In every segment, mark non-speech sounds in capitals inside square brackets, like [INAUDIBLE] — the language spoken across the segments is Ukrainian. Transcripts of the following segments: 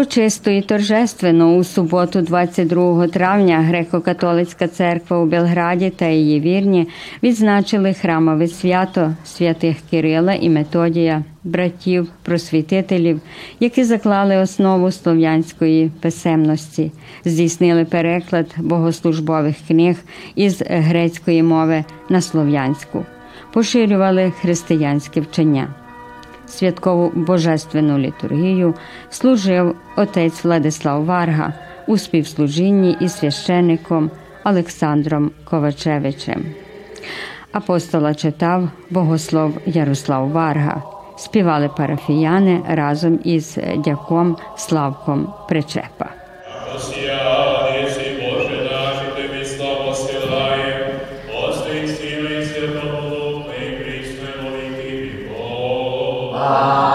Урочисто і торжественно у суботу, 22 травня, греко-католицька церква у Белграді та її вірні відзначили храмове свято святих Кирила і Методія, братів, просвітителів, які заклали основу слов'янської писемності, здійснили переклад богослужбових книг із грецької мови на слов'янську, поширювали християнське вчення святкову божественну літургію служив отець Владислав Варга у співслужінні із священником Олександром Ковачевичем. Апостола читав богослов Ярослав Варга. Співали парафіяни разом із дяком Славком Причепа. 아.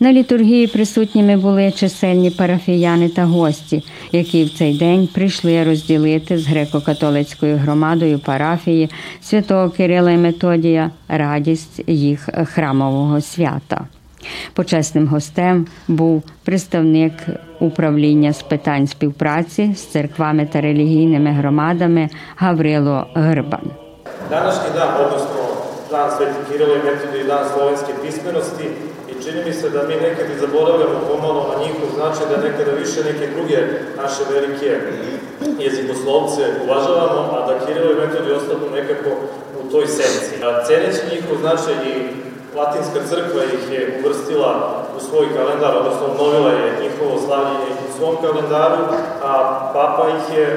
На літургії присутніми були чисельні парафіяни та гості, які в цей день прийшли розділити з греко-католицькою громадою парафії святого Кирила і Методія радість їх храмового свята. Почесним гостем був представник управління з питань співпраці з церквами та релігійними громадами Гаврило Грбан. Današnji dan, odnosno dan Sveti Kirilo i Metodije i dan slovenske pismenosti i čini mi se da mi nekad i zaboravljamo pomalo na njihov značaj, da nekada više neke druge naše velike jezikoslovce uvažavamo, a da Kirilo i Metodije ostanu nekako u toj senci. Ceneći njihov značaj i Latinska crkva ih je uvrstila u svoj kalendar, odnosno obnovila je njihovo slavljenje u svom kalendaru, a Papa ih je e,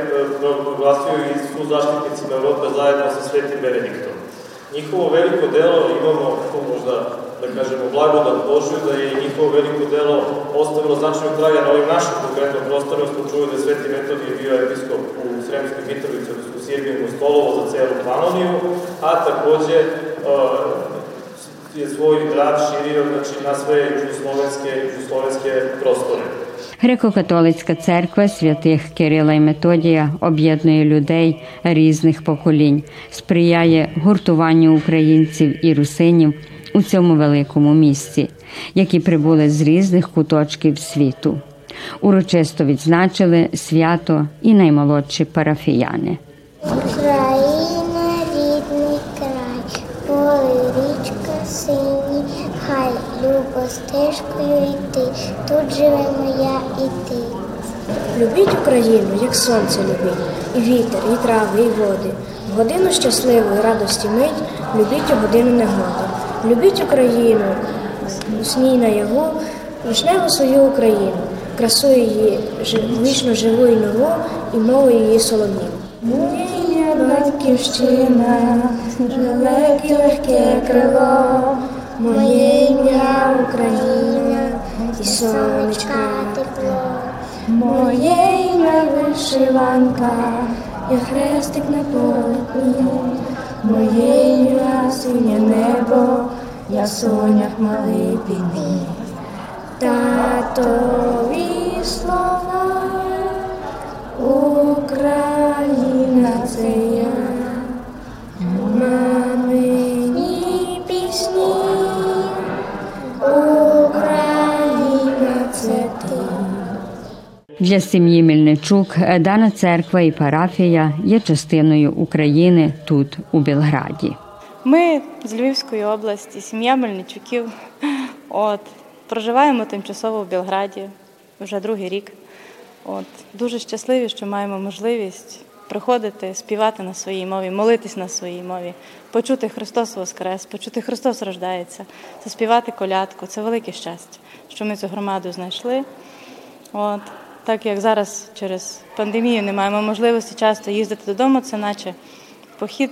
proglasio i su zaštitnicima Evrope zajedno sa Svetim Benediktom. Njihovo veliko delo, imamo tu možda da kažemo blagodat Božju, da je njihovo veliko delo ostavilo značajnog traga na ovim našim konkretnom prostoru, smo čuli da je Sveti Metodije bio episkop u Sremskoj Mitrovici, odnosno u Sirbiju Stolovo za celu Panoniju, a takođe e, je svoj rad širio znači, na sve južnoslovenske, južnoslovenske prostore. Греко-католицька церква святих Кирила і Методія об'єднує людей різних поколінь, сприяє гуртуванню українців і русинів у цьому великому місті, які прибули з різних куточків світу. Урочисто відзначили свято і наймолодші парафіяни. Україна, рідний край, річка синій, хай любо стежкою йти, тут живе моя і ти. Любіть Україну, як сонце любіть, і вітер, і трави, і води. В годину щасливої радості мить, любіть у годину негоди. Любіть Україну, сній наяву, вишневу свою Україну, красу її вічно живу і нову, і мову її солов'їну. Моя батьківщина, легке крило, моє ім'я Україна, і сонечка тепло. Моє ім'я вишиванка, я хрестик на полотні, моє ім'я синє небо, я сонях малий підні. Татові слова, Україна Для сім'ї Мельничук дана церква і парафія є частиною України тут, у Белграді. Ми з Львівської області, сім'я Мельничуків. От проживаємо тимчасово в Білграді вже другий рік. От дуже щасливі, що маємо можливість приходити, співати на своїй мові, молитись на своїй мові, почути Христос Воскрес, почути Христос рождається, заспівати колядку. Це велике щастя, що ми цю громаду знайшли. От так як зараз через пандемію не маємо можливості часто їздити додому, це наче похід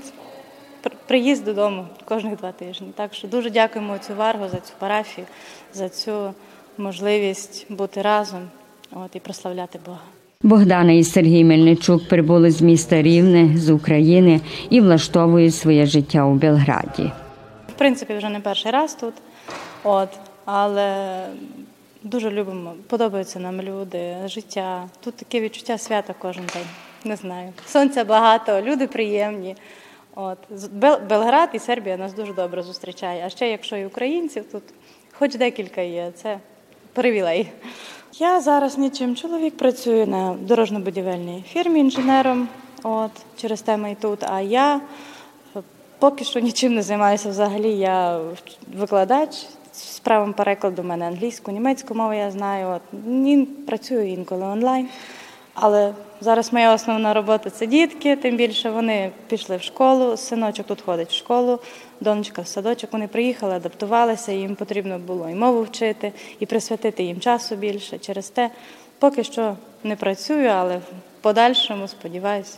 приїзд додому кожних два тижні. Так що дуже дякуємо цю варгу за цю парафію, за цю можливість бути разом от, і прославляти Бога. Богдана і Сергій Мельничук прибули з міста Рівне з України і влаштовують своє життя у Белграді. В принципі, вже не перший раз тут, от, але дуже любимо, подобаються нам люди, життя. Тут таке відчуття свята кожен день. Не знаю. Сонця багато, люди приємні. От Белград і Сербія нас дуже добре зустрічає. А ще якщо і українців тут, хоч декілька є, це привілей. Я зараз нічим чоловік працює на дорожньо-будівельній фірмі інженером. От через теми і тут. А я поки що нічим не займаюся. Взагалі я викладач з правом перекладу. У мене англійську, німецьку мову я знаю. От працюю інколи онлайн. Але зараз моя основна робота це дітки, тим більше вони пішли в школу. Синочок тут ходить в школу, донечка в садочок. Вони приїхали, адаптувалися, їм потрібно було і мову вчити, і присвятити їм часу більше. Через те поки що не працюю, але в подальшому сподіваюся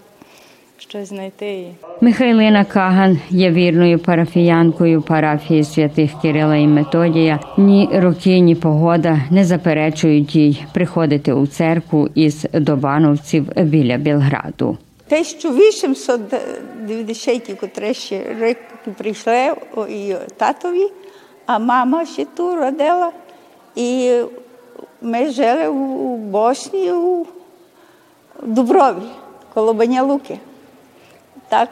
щось знайти. Михайлина Каган є вірною парафіянкою парафії святих Кирила і Методія. Ні роки, ні погода не заперечують їй приходити у церкву із Добановців біля Білграду. 1890 котре ще рік прийшли і татові, а мама ще тут родила. І ми жили у Босні у Дуброві, коло Баня Луки так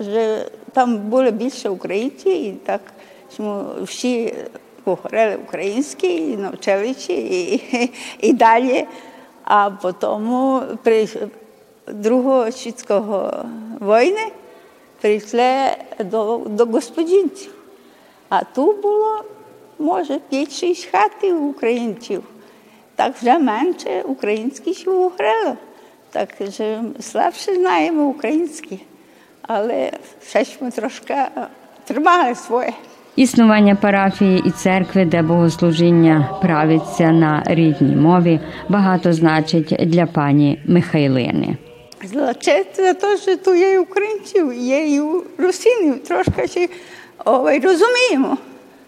що там було більше українців, і так що всі говорили українські, і навчилися, і, і далі. А потім при Другого світського війни прийшли до до господинців. А тут було, може, 5-6 хатів українців. Так вже менше українських говорили так що слабше знаємо українські, але ще ж ми трошки тримали своє. Існування парафії і церкви, де богослужіння правиться на рідній мові, багато значить для пані Михайлини. Значить, за те, що тут є і українців, є і русинів, трошки ще ой, розуміємо.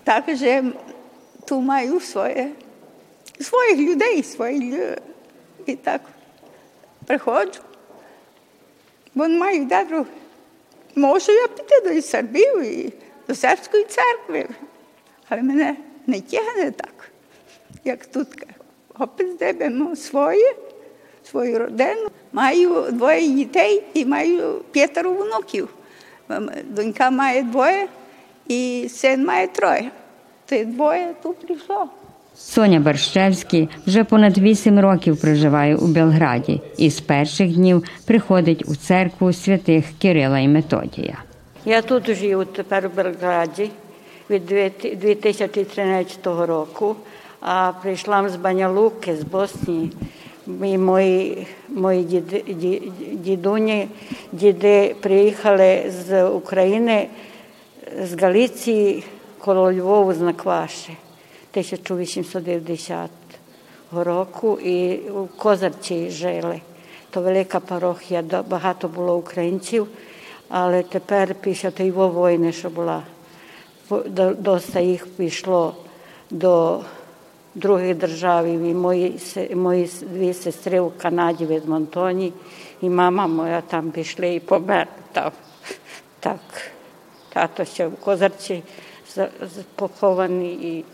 Так що тут маю своє, своїх людей, своїх і так приходжу, бо не маю де друг. Можу я піти до Сербії, і до сербської церкви, але мене не тягне так, як тут. Хопець дебемо своє, свою родину. Маю двоє дітей і маю п'ятеро внуків. Донька має двоє і син має троє. Ти двоє тут прийшло. Соня Барщевський вже понад вісім років проживає у Белграді і з перших днів приходить у церкву святих Кирила і Методія. Я тут живу тепер у Белграді від 2013 року, а прийшла з Банялуки, з Боснії. І мої мої діди, дідуні, діди приїхали з України, з Галиції коло Львову з Накваші. 1890 року і у Козарці жили. То велика парохія, багато було українців, але тепер після тієї війни, що була, доста їх пішло до других держав. І мої мої дві сестри у Канаді від Монтоні, і мама моя там пішли і помер там. Так, тато ще в Козарці похований. і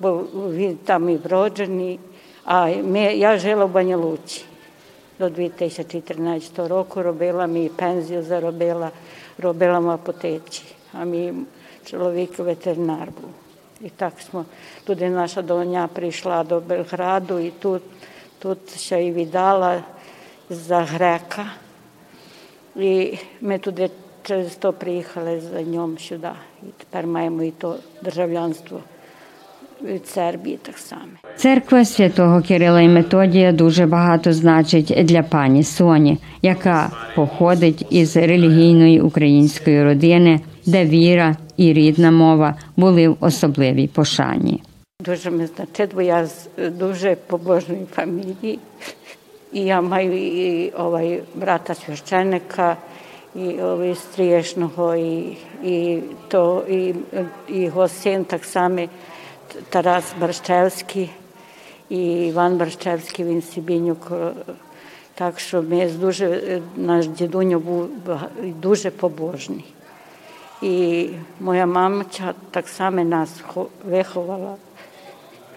бо він там і вроджений. А ми, я жила в Банялуці до 2013 року, робила мій пензію, заробила, робила в апотеці, а мій чоловік ветеринар був. І так smo, туди наша доня прийшла до Белграду і тут Тут ще і віддала за грека. І ми туди через то приїхали за ньому сюди. І тепер маємо і то державлянство від Сербії так само. Церква святого Кирила і Методія дуже багато значить для пані Соні, яка походить із релігійної української родини, де віра і рідна мова були в особливій пошані. Дуже ми значить, бо я з дуже побожної фамілії. І я маю і ovaj брата священника, і стрієшного, і, і, то, і, і його син так само Тарас Барщевський, і Іван Барщевський, він Сібінюк. Так що ми дуже, наш дідуньо був дуже побожний. І моя мамча так само нас виховала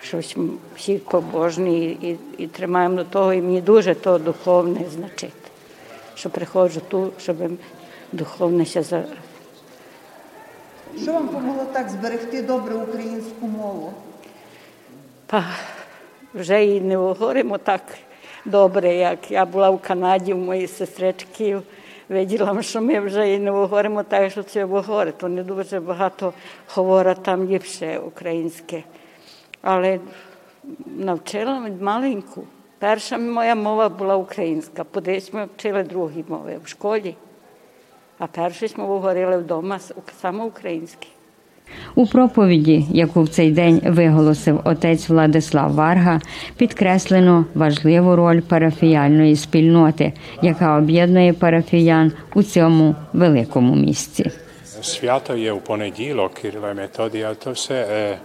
щось всі побожні і, і тримаємо до того, і мені дуже то духовне значить, що приходжу тут, щоб духовне за. Що вам помогло так зберегти добре українську мову? Па, вже і не говоримо так добре, як я була в Канаді, у моїй сестрички. Виділа, що ми вже і не говоримо так, що це говорить. То не дуже багато говорять там ліпше українське. Але навчила маленьку. Перша моя мова була українська, подесь ми вчили другі мови в школі, а першу ми говорили вдома саме українські. У проповіді, яку в цей день виголосив отець Владислав Варга, підкреслено важливу роль парафіяльної спільноти, яка об'єднує парафіян у цьому великому місці. Свято є у понеділок, Кирила Методія, то все е,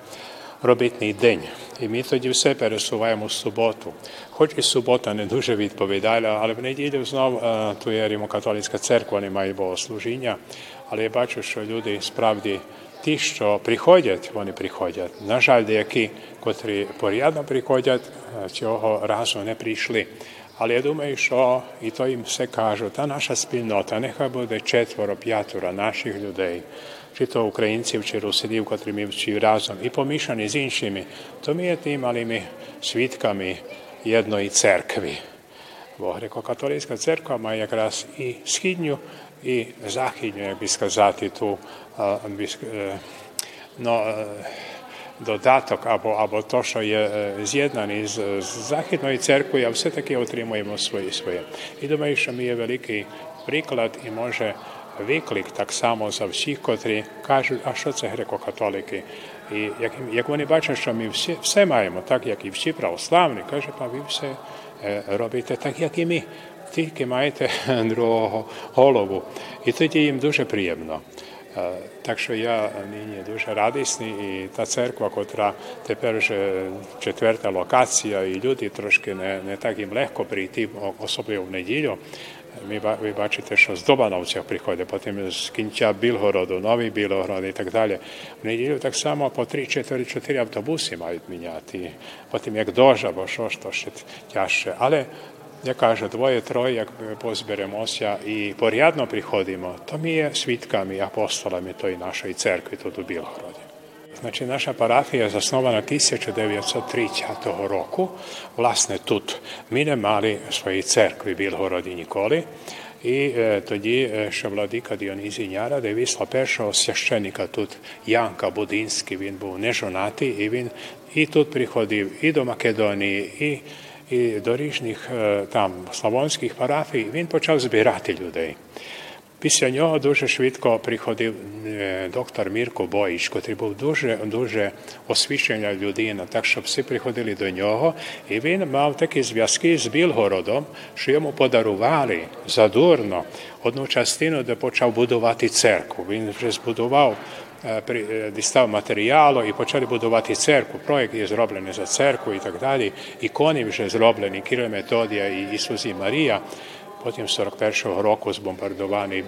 робітний день. І ми тоді все пересуваємо в суботу. Хоч і субота не дуже відповідала, але в неділю знову то є Римокатолицька церква, немає богослужіння. Але я бачу, що люди справді ті, що приходять, вони приходять. На жаль, деякі, котрі порядно приходять, цього разу не прийшли. Але я думаю, що і то їм все кажу, та наша спільнота, нехай буде четверо, п'ятеро наших людей, чи то українців, чи русидів, котрі ми всі разом, і помішані з іншими, то ми є тим малими свідками єдної церкви. Бо греко-католицька церква має якраз і східню, і західню, як би сказати, ту no, додаток або або то, що є з'єднані з, з Західною церквою, а все-таки отримуємо своє своє. І думаю, що ми є великий приклад і може виклик так само за всіх, котрі кажуть, а що це греко-католики. І як, як вони бачать, що ми всі, все маємо, так як і всі православні, каже, а ви все робите так, як і ми. Тільки маєте другого голову. І тоді їм дуже приємно. Так що я нині дуже радісний, і та церква, котра тепер вже четверта локація, і люди трошки не не так їм легко прийти, особливо в неділю. Ви, ви бачите, що з Добановцях приходить, потім з кінця Білгороду, Новий Білгород і так далі. В неділю так само по 3-4-4 автобуси мають міняти. Потім як дощ, або що ж то ще тяжче. Але я кажу, двоє-троє, як позберемося і порядно приходимо, то ми є свідками, апостолами тої нашої церкви тут у Білгороді. Значить, наша парафія заснована 1930 року. Власне, тут ми не мали своєї церкви в Білгороді ніколи. І е, тоді, е, що владика Діонізій Няраде висла першого священника тут, Янка Будинський, він був нежонатий, і він і тут приходив, і до Македонії, і і до різних там славонських парафій, він почав збирати людей. Після нього дуже швидко приходив доктор Мірко Боїч, який був дуже дуже освічена людина, так що всі приходили до нього, і він мав такі зв'язки з Білгородом, що йому подарували задурно одну частину, де почав будувати церкву. Він вже збудував дістав матеріалу і почали будувати церкву. Проєкт є зроблений за церкву і так далі. Ікони вже зроблені, Кирил Методія і Ісус і Марія. Потім 41-го року збомбардований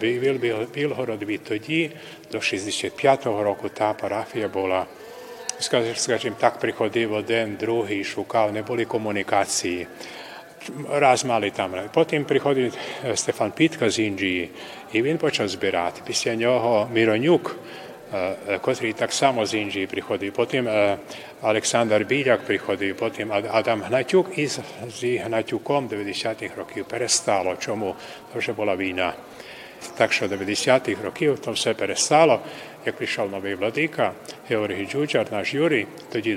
Білгород, відтоді до 65-го року та парафія була, скажімо так, приходив один, другий, шукав, не були комунікації. Раз мали там. Потім приходить Стефан Питка з Індії, і він почав збирати. Після нього Міронюк, котрі так само з Індії приходили. Потім Олександр Біляк приходив, потім Адам Гнатюк і з Гнатюком 90-х років перестало. Чому? Тому що була війна. Так що 90-х років то все перестало. Як прийшов новий владика, Георгій Джуджар, наш Юрій, тоді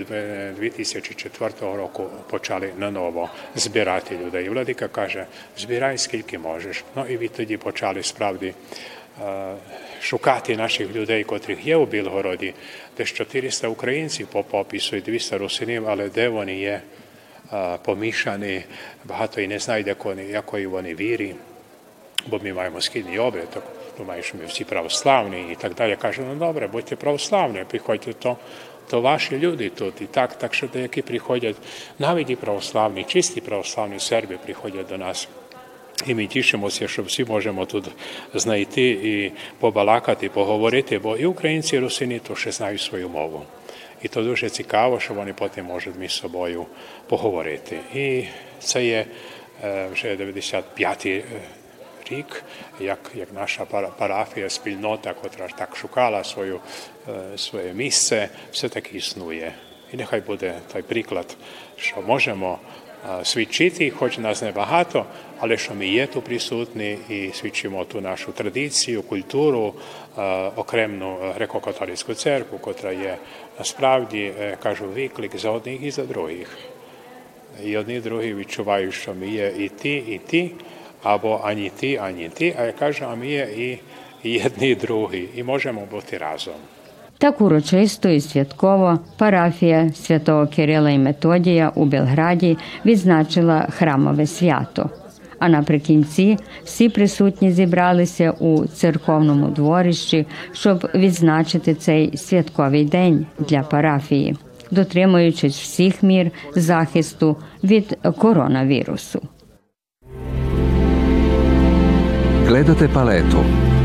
2004 року почали наново збирати людей. Владика каже, збирай скільки можеш. Ну і відтоді почали справді шукати наших людей, котрих є у Білгороді, десь 400 українців по попису і 200 русинів, але де вони є помішані, багато і не знає, якої вони вірі, бо ми маємо східний обрядок, думаю, що ми всі православні і так далі. Я кажу, ну добре, будьте православні, приходьте то. То ваші люди тут і так, так що деякі приходять, навіть і православні, чисті православні серби приходять до нас. І ми тішимося, що всі можемо тут знайти і побалакати, поговорити, бо і українці, і русини то ще знають свою мову. І то дуже цікаво, що вони потім можуть між собою поговорити. І це є вже 95-й рік, як як наша парафія, спільнота, котра так шукала свою, своє місце, все таки існує. І нехай буде той приклад, що можемо свідчити, хоч нас небагато, але що ми є тут присутні і свідчимо ту нашу традицію, культуру, окремну греко-католицьку церкву, котра є насправді, кажу, виклик за одних і за других. І одні і другі відчувають, що ми є і ті, і ті, або ані ті, ані ті, а я кажу, а ми є і, і одні, і другі, і можемо бути разом. Так урочисто і святково парафія святого Кирила і Методія у Белграді відзначила храмове свято. А наприкінці всі присутні зібралися у церковному дворищі, щоб відзначити цей святковий день для парафії, дотримуючись всіх мір захисту від коронавірусу. Gledate paletu.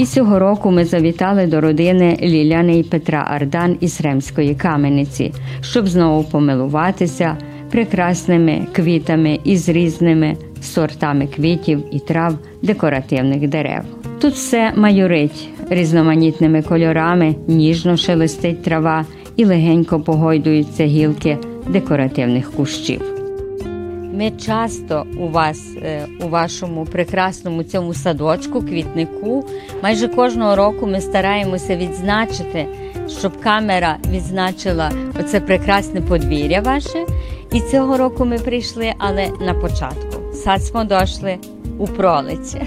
І цього року ми завітали до родини Ліляни і Петра Ардан із Ремської камениці, щоб знову помилуватися прекрасними квітами із різними сортами квітів і трав декоративних дерев. Тут все майорить різноманітними кольорами, ніжно шелестить трава і легенько погойдуються гілки декоративних кущів. Ми часто у вас, у вашому прекрасному цьому садочку, квітнику, майже кожного року ми стараємося відзначити, щоб камера відзначила оце прекрасне подвір'я ваше. І цього року ми прийшли, але на початku. Sad smo došli u proleće.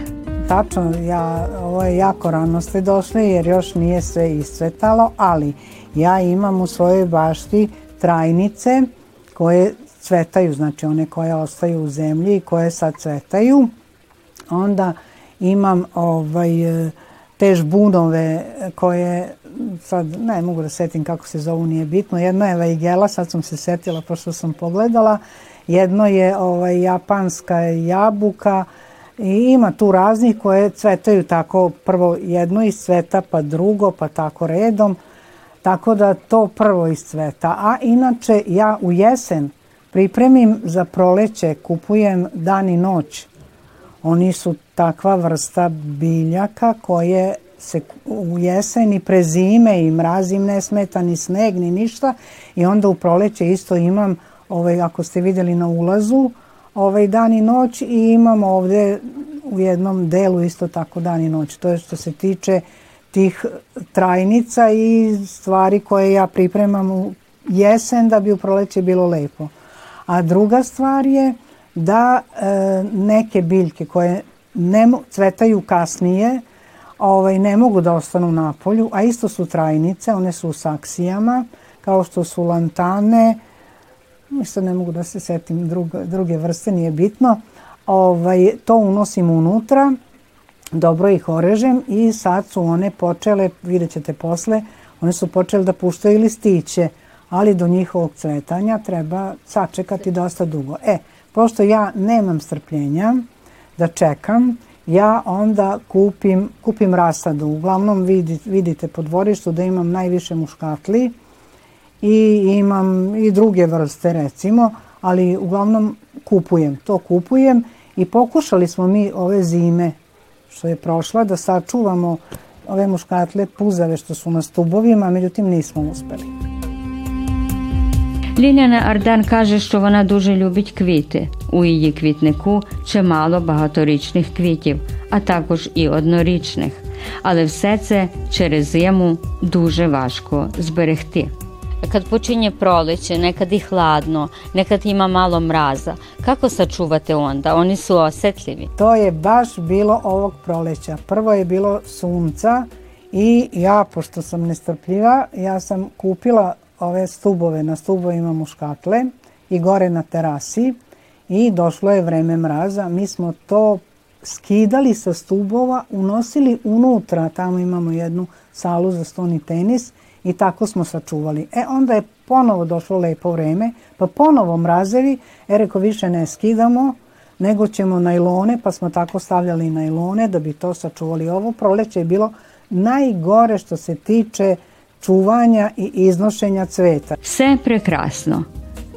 Tačno, ja, ovo je jako rano ste došli jer još nije sve iscvetalo, ali ja imam u svojoj bašti cvetaju, znači one koje ostaju u zemlji i koje sad cvetaju. Onda imam ovaj, te žbunove koje sad ne mogu da setim kako se zovu, nije bitno. Jedno je vajgela, sad sam se setila pošto sam pogledala. Jedno je ovaj, japanska jabuka i ima tu raznih koje cvetaju tako prvo jedno iz cveta pa drugo pa tako redom. Tako da to prvo iz cveta. A inače ja u jesen pripremim za proleće, kupujem dan i noć. Oni su takva vrsta biljaka koje se u jeseni prezime i mrazim ne smeta ni sneg ni ništa i onda u proleće isto imam ovaj, ako ste vidjeli na ulazu ovaj dan i noć i imam ovde u jednom delu isto tako dan i noć. To je što se tiče tih trajnica i stvari koje ja pripremam u jesen da bi u proleće bilo lepo. A druga stvar je da e, neke biljke koje ne cvetaju kasnije, ovaj, ne mogu da ostanu na polju, a isto su trajnice, one su u saksijama, kao što su lantane, isto ne mogu da se setim druge, druge vrste, nije bitno. Ovaj, to unosim unutra, dobro ih orežem i sad su one počele, vidjet ćete posle, one su počele da puštaju listiće, ali do njihovog cvetanja treba sačekati dosta dugo. E, pošto ja nemam strpljenja da čekam, ja onda kupim, kupim rasadu. Uglavnom vidite, vidite po dvorištu da imam najviše muškatli i imam i druge vrste recimo, ali uglavnom kupujem, to kupujem i pokušali smo mi ove zime što je prošla da sačuvamo ove muškatle puzave što su na stubovima, međutim nismo uspeli. Ліляна Ардан каже, що вона дуже любить квіти. У її квітнику чимало багаторічних квітів, а також і однорічних. Але все це через зиму дуже важко зберегти. Kad počinje proleće, nekad i hladno, nekad ima malo mraza, kako sačuvate onda? Oni su osetljivi. To je baš bilo ovog proleća. Prvo je bilo sunca i ja, pošto sam nestrpljiva, ja sam kupila ove stubove, na stubovima muškatle i gore na terasi i došlo je vreme mraza. Mi smo to skidali sa stubova, unosili unutra, tamo imamo jednu salu za stoni tenis i tako smo sačuvali. E onda je ponovo došlo lepo vreme, pa ponovo mrazevi, e reko više ne skidamo, nego ćemo najlone, pa smo tako stavljali najlone da bi to sačuvali. Ovo proleće je bilo najgore što se tiče čuvanja і ізношення цвета. Все прекрасно.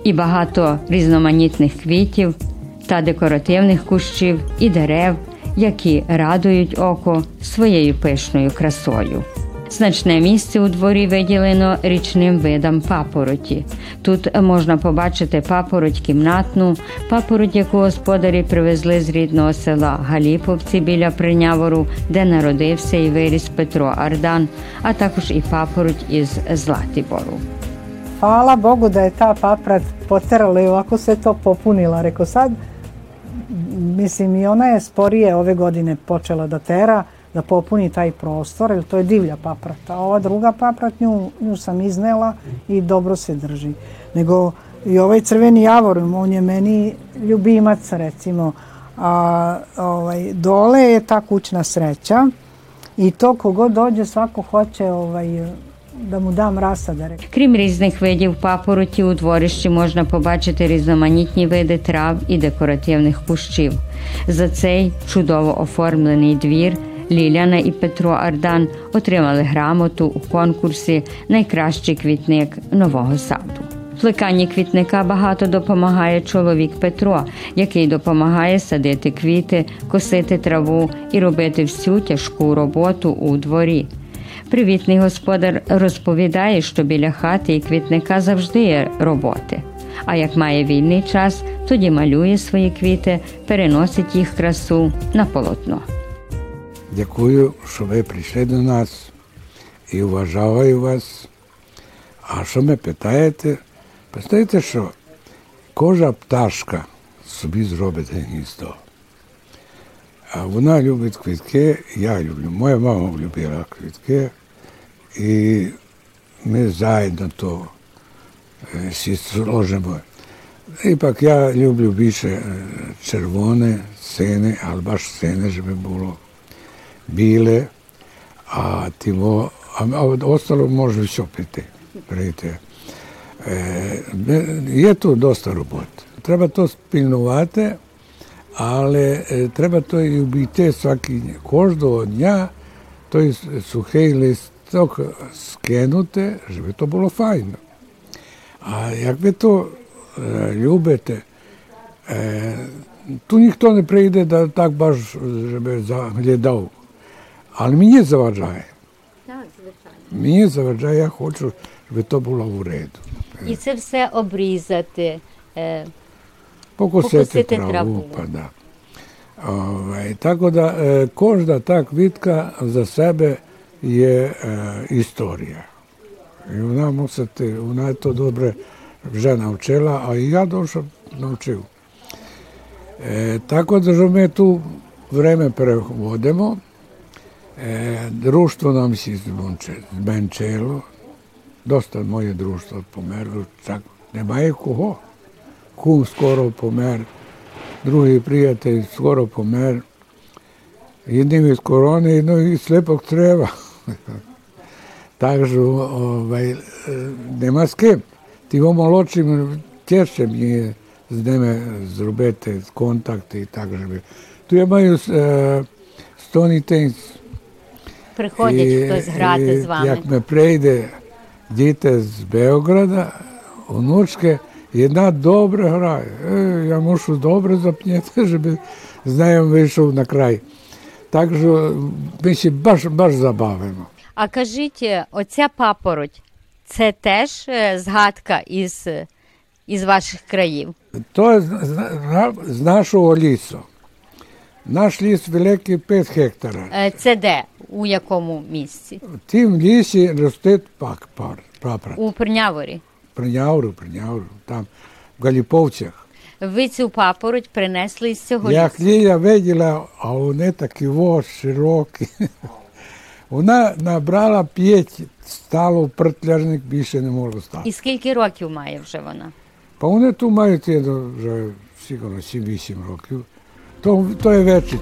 І багато різноманітних квітів та декоративних кущів і дерев, які радують око своєю пишною красою. Значне місце у дворі виділено річним видам папороті. Тут можна побачити папороть кімнатну, папороть, яку господарі привезли з рідного села Галіповці біля Принявору, де народився і виріс Петро Ардан, а також і папороть із Златибору. Hvala Bogu da je ta paprat poterala i ovako se to popunila. Reko sad, mislim i ona je sporije ove godine počela da tera, da popuni taj prostor, jer to je divlja paprata. Ova druga paprat, nju, nju sam iznela i dobro se drži. Nego i ovaj crveni javor, on je meni ljubimac, recimo. A ovaj, dole je ta kućna sreća i to kogod dođe, svako hoće ovaj, da mu dam rasada. Крім різних видів папороті, у дворищі можна побачити різноманітні види трав і декоративних кущів. За цей чудово оформлений двір Ліляна і Петро Ардан отримали грамоту у конкурсі Найкращий квітник нового саду. Плеканні квітника багато допомагає чоловік Петро, який допомагає садити квіти, косити траву і робити всю тяжку роботу у дворі. Привітний господар розповідає, що біля хати і квітника завжди є роботи. А як має вільний час, тоді малює свої квіти, переносить їх красу на полотно. Дякую, що ви прийшли до нас і вважаю вас. А що ми питаєте? Представте, що кожна пташка собі зробить гніздо. А вона любить квітки, я люблю. Моя мама любила квітки. І ми заєдно то е, всі зложимо. І пак я люблю більше е, червоне, сине, або аж сине, щоб було біле, а тіво, а остало може все піти. прийти. Е, Є тут доста роботи. Треба то спільнувати, але е, треба то і обійти всякий, кожного дня той сухий листок скинути, щоб то було файно. А як ви то е, любите, е, то ніхто не прийде да, так баж, щоб заглядав. Але мені заважає. Так, звичайно. Мені заважає, я хочу, щоб то було в реду. І це все обрізати. е, Покосити, Покосити траву, траву. Па, да. Ovaj, tako da e, кожна та квітка за себе є е, історія. І вона мусить, вона то добре вже навчила, а і я дуже навчив. Е, так от, що ми тут время переводимо, е, дружство нам всі зменши- зменшило, доста моє дружство померло, так немає кого. Кум скоро помер, другий приятель скоро помер. Jednim iz korone, jedno iz slepog creva. [LAUGHS] так що ovaj, е, нема з ким. Ті молодшим тяжче мені з ними зробити контакти і так же. То я маю е, Приходять хтось грати з вами. Як ми прийде діти з Белграда, онучки, і одна добре грає. Е, я мушу добре запняти, [LAUGHS] щоб з нею вийшов на край. Так що ми ще баш, баш забавимо. А кажіть, оця папороть, це теж е, згадка із, із ваших країв? То з, з, з нашого лісу. Наш ліс великий 5 гектарів. Е, Це де? У якому місці? В тім лісі росте пак, пар. У Прняворі. Прийнявру, прийнявру, там в Галіповцях. Ви цю папороть принесли із цього Як лісу. Ліля виділа, а вони такі о, широкі. Вона набрала п'ять, стало в претляжник, більше не могло стати. І скільки років має вже вона? Па вони тут мають вже сигурно 7-8 років. То, то є вечір.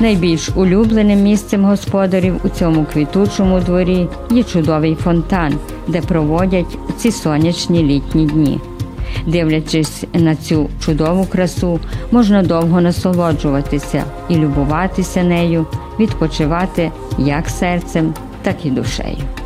Найбільш улюбленим місцем господарів у цьому квітучому дворі є чудовий фонтан, де проводять ці сонячні літні дні. Дивлячись на цю чудову красу, можна довго насолоджуватися і любуватися нею, відпочивати як серцем, так і душею.